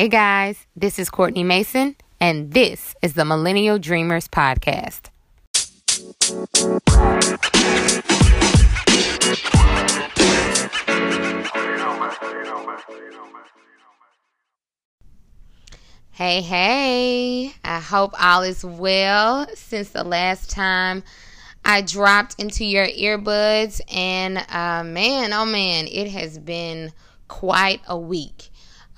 Hey guys, this is Courtney Mason, and this is the Millennial Dreamers Podcast. Hey, hey, I hope all is well since the last time I dropped into your earbuds. And uh, man, oh man, it has been quite a week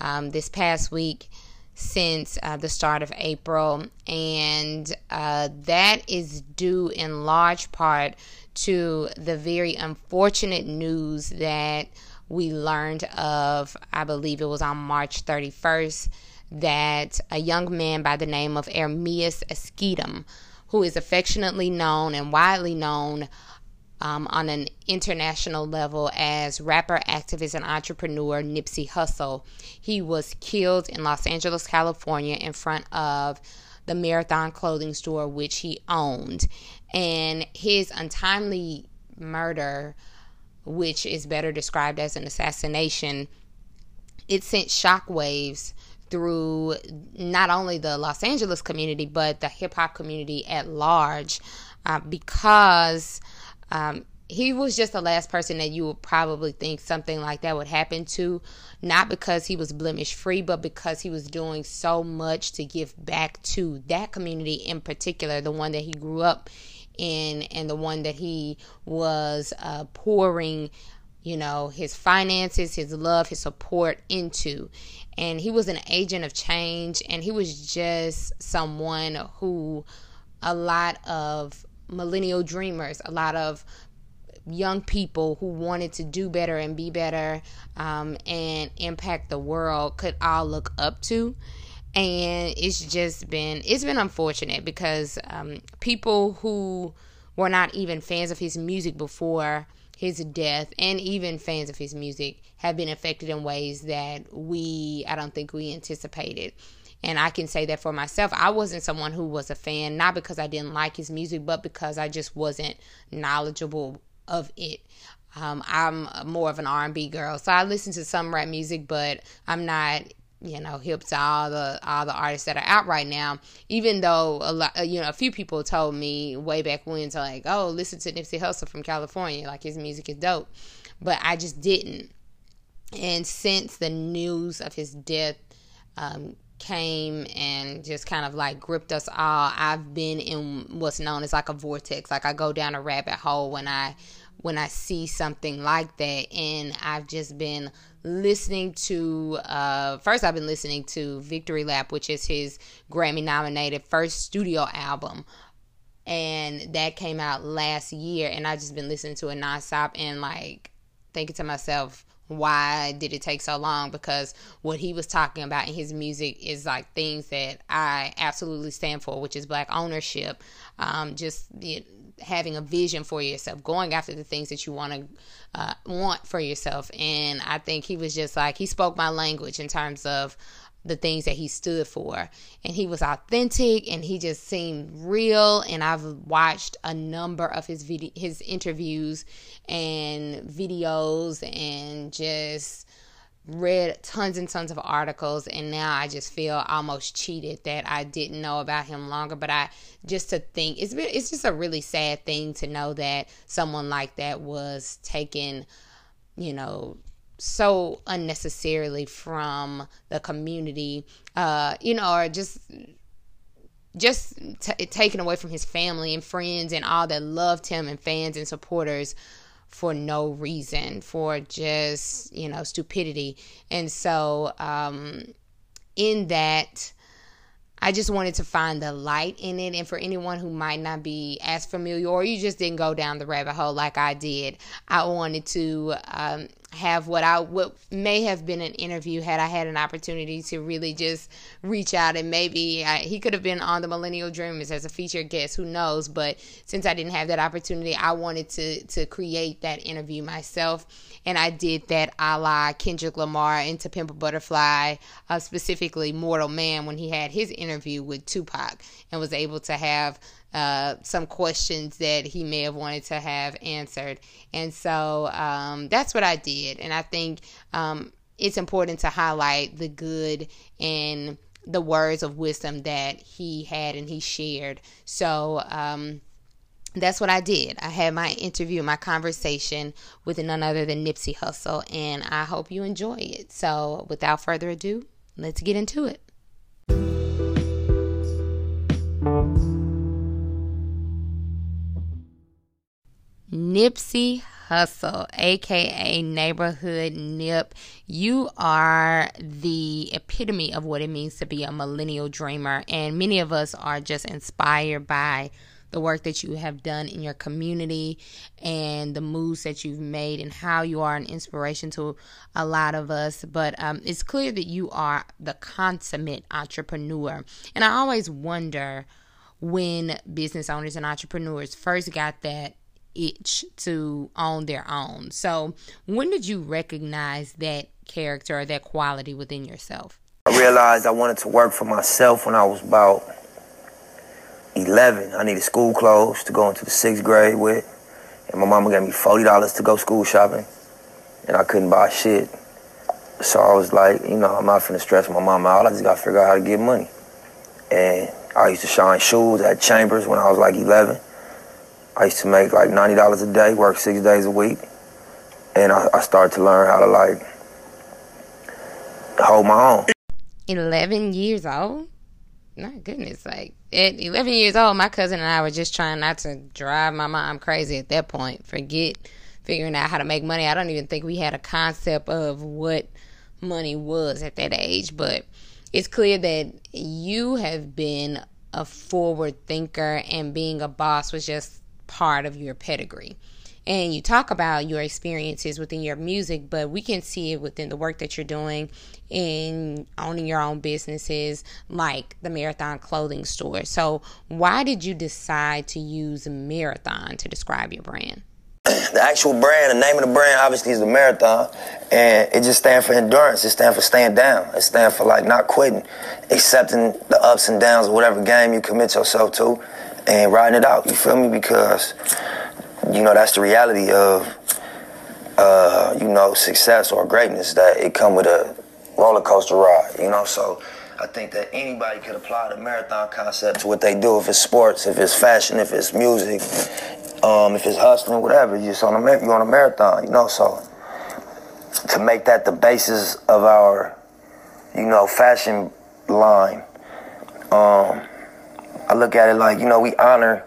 um, this past week since uh, the start of April. And uh, that is due in large part to the very unfortunate news that we learned of, I believe it was on March 31st that a young man by the name of Ermias Asghedom, who is affectionately known and widely known um, on an international level as rapper, activist, and entrepreneur Nipsey Hussle. He was killed in Los Angeles, California, in front of the Marathon clothing store, which he owned. And his untimely murder, which is better described as an assassination, it sent shockwaves through not only the Los Angeles community, but the hip hop community at large, uh, because um, he was just the last person that you would probably think something like that would happen to, not because he was blemish free, but because he was doing so much to give back to that community in particular, the one that he grew up in and the one that he was uh, pouring you know, his finances, his love, his support into. And he was an agent of change, and he was just someone who a lot of millennial dreamers, a lot of young people who wanted to do better and be better um, and impact the world could all look up to and it's just been it's been unfortunate because um, people who were not even fans of his music before his death and even fans of his music have been affected in ways that we I don't think we anticipated. And I can say that for myself. I wasn't someone who was a fan, not because I didn't like his music, but because I just wasn't knowledgeable of it. Um, I'm more of an R&B girl, so I listen to some rap music, but I'm not you know hip to all the all the artists that are out right now even though a lot you know a few people told me way back when to like oh listen to Nipsey Hussle from California like his music is dope but I just didn't and since the news of his death um, came and just kind of like gripped us all. I've been in what's known as like a vortex. Like I go down a rabbit hole when I when I see something like that. And I've just been listening to uh first I've been listening to Victory Lap which is his Grammy nominated first studio album. And that came out last year and I just been listening to it nonstop and like thinking to myself why did it take so long because what he was talking about in his music is like things that I absolutely stand for which is black ownership um just the having a vision for yourself, going after the things that you want to uh, want for yourself. And I think he was just like he spoke my language in terms of the things that he stood for. And he was authentic and he just seemed real. And I've watched a number of his video his interviews and videos and just read tons and tons of articles. And now I just feel almost cheated that I didn't know about him longer. But I just to think it's it's just a really sad thing to know that someone like that was taken you know so unnecessarily from the community uh you know or just just t- taken away from his family and friends and all that loved him and fans and supporters for no reason, for just, you know, stupidity. And so, um, in that, I just wanted to find the light in it. And for anyone who might not be as familiar or you just didn't go down the rabbit hole like I did, I wanted to um, have what I what may have been an interview had I had an opportunity to really just reach out and maybe I, he could have been on the Millennial Dreamers as a featured guest. Who knows? But since I didn't have that opportunity, I wanted to to create that interview myself and I did that a la Kendrick Lamar into Pimp a Butterfly, uh, specifically Mortal Man when he had his interview with Tupac and was able to have uh, some questions that he may have wanted to have answered. And so um, that's what I did. And I think um, it's important to highlight the good and the words of wisdom that he had and he shared. So, um, that's what I did. I had my interview, my conversation with none other than Nipsey Hussle, and I hope you enjoy it. So, without further ado, let's get into it. Nipsey Hussle, aka Neighborhood Nip. You are the epitome of what it means to be a millennial dreamer, and many of us are just inspired by the work that you have done in your community and the moves that you've made and how you are an inspiration to a lot of us. But um, it's clear that you are the consummate entrepreneur. And I always wonder when business owners and entrepreneurs first got that itch to own their own. So, when did you recognize that character or that quality within yourself? I realized I wanted to work for myself when I was about 11. I needed school clothes to go into the sixth grade with, and my mama gave me $40 to go school shopping, and I couldn't buy shit. So I was like, you know, I'm not finna stress my mama out. I just gotta figure out how to get money. And I used to shine shoes at Chambers when I was like 11. I used to make like ninety dollars a day, work six days a week, and I, I started to learn how to like hold my own. Eleven years old. My goodness, like at 11 years old, my cousin and I were just trying not to drive my mom crazy at that point. Forget figuring out how to make money. I don't even think we had a concept of what money was at that age, but it's clear that you have been a forward thinker and being a boss was just part of your pedigree. And you talk about your experiences within your music, but we can see it within the work that you're doing in owning your own businesses like the Marathon Clothing Store. So, why did you decide to use Marathon to describe your brand? The actual brand, the name of the brand, obviously, is the Marathon, and it just stands for endurance. It stands for staying down. It stands for like not quitting, accepting the ups and downs of whatever game you commit yourself to, and riding it out. You feel me? Because you know that's the reality of uh, you know success or greatness that it come with a roller coaster ride. You know, so I think that anybody could apply the marathon concept to what they do. If it's sports, if it's fashion, if it's music, um, if it's hustling, whatever. You're just on a you're on a marathon. You know, so to make that the basis of our you know fashion line. Um, I look at it like, you know, we honor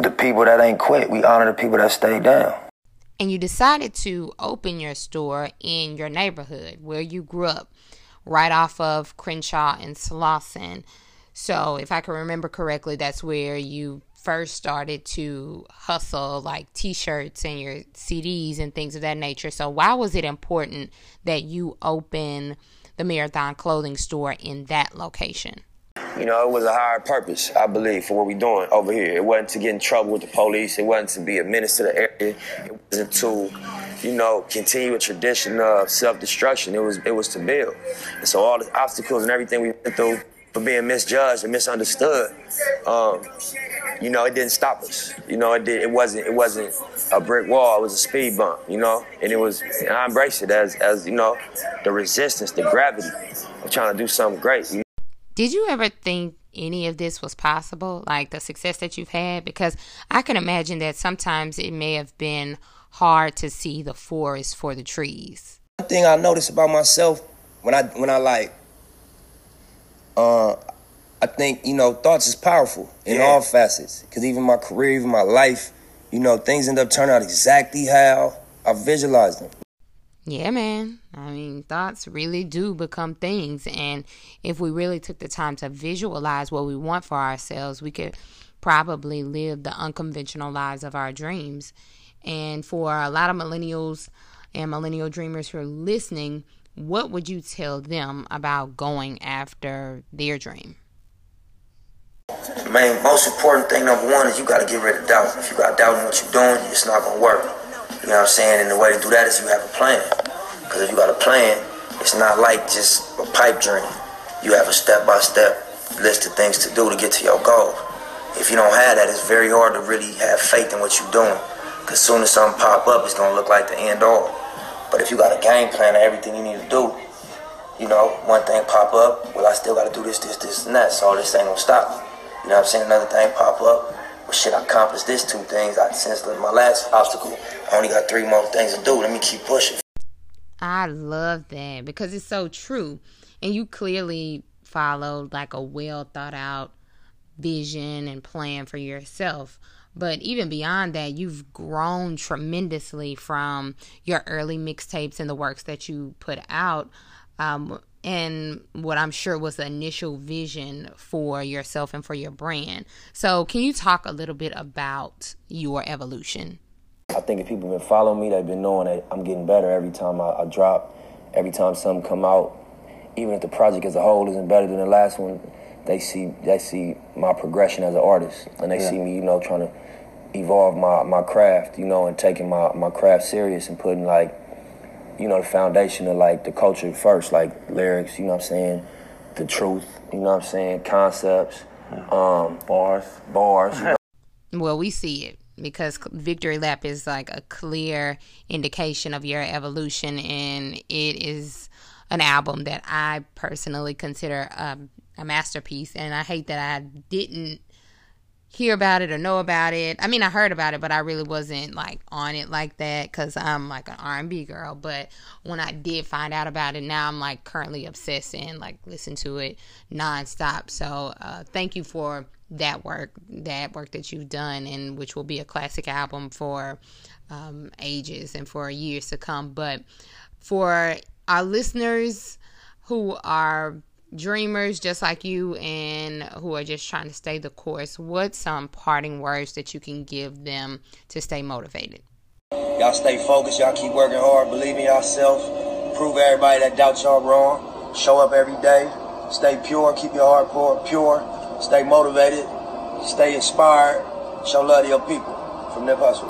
the people that ain't quit. We honor the people that stayed down. And you decided to open your store in your neighborhood where you grew up, right off of Crenshaw and Slauson. So, if I can remember correctly, that's where you first started to hustle like t-shirts and your CDs and things of that nature. So why was it important that you open the Marathon clothing store in that location? You know, it was a higher purpose, I believe, for what we're doing over here. It wasn't to get in trouble with the police. It wasn't to be a menace to the area. It wasn't to, you know, continue a tradition of self-destruction. It was, it was to build. And so all the obstacles and everything we went through for being misjudged and misunderstood, um, you know, it didn't stop us. You know, it did. It wasn't. It wasn't a brick wall. It was a speed bump. You know, and it was. And I embraced it as, as you know, the resistance, the gravity of trying to do something great. You know? Did you ever think any of this was possible, like the success that you've had? Because I can imagine that sometimes it may have been hard to see the forest for the trees. One thing I noticed about myself when I when I like, uh, I think you know thoughts is powerful in yeah. all facets. Because even my career, even my life, you know, things end up turning out exactly how I visualized them. Yeah, man. I mean, thoughts really do become things. And if we really took the time to visualize what we want for ourselves, we could probably live the unconventional lives of our dreams. And for a lot of millennials and millennial dreamers who are listening, what would you tell them about going after their dream? Man, most important thing number one is you got to get rid of doubt. If you got doubt in what you're doing, it's not going to work. You know what I'm saying? And the way to do that is you have a plan. Because if you got a plan, it's not like just a pipe dream. You have a step-by-step list of things to do to get to your goal. If you don't have that, it's very hard to really have faith in what you're doing. Because soon as something pop up, it's going to look like the end all. But if you got a game plan of everything you need to do, you know, one thing pop up, well, I still got to do this, this, this, and that. So this ain't gonna stop me. You know what I'm saying? Another thing pop up. Well, shit, I accomplished this two things. I since my last obstacle, I only got three more things to do. Let me keep pushing. I love that because it's so true, and you clearly followed like a well thought out vision and plan for yourself. But even beyond that, you've grown tremendously from your early mixtapes and the works that you put out. Um, and what I'm sure was the initial vision for yourself and for your brand. So, can you talk a little bit about your evolution? I think if people have been following me, they've been knowing that I'm getting better every time I, I drop, every time something come out. Even if the project as a whole isn't better than the last one, they see they see my progression as an artist, and they yeah. see me, you know, trying to evolve my, my craft, you know, and taking my, my craft serious and putting like, you know, the foundation of like the culture first, like lyrics, you know what I'm saying, the truth, you know what I'm saying, concepts, um, bars, bars. You know. Well, we see it because Victory Lap is like a clear indication of your evolution, and it is an album that I personally consider a, a masterpiece. And I hate that I didn't hear about it or know about it. I mean, I heard about it, but I really wasn't like on it like that because I'm like an R&B girl. But when I did find out about it, now I'm like currently obsessing, like listen to it nonstop. So uh, thank you for that work, that work that you've done, and which will be a classic album for um, ages and for years to come. But for our listeners who are dreamers just like you and who are just trying to stay the course, what's some parting words that you can give them to stay motivated? Y'all stay focused, y'all keep working hard, believe in yourself, prove everybody that doubts y'all wrong, show up every day, stay pure, keep your heart pure, pure. stay motivated, stay inspired, show love to your people. From Nip Hussle.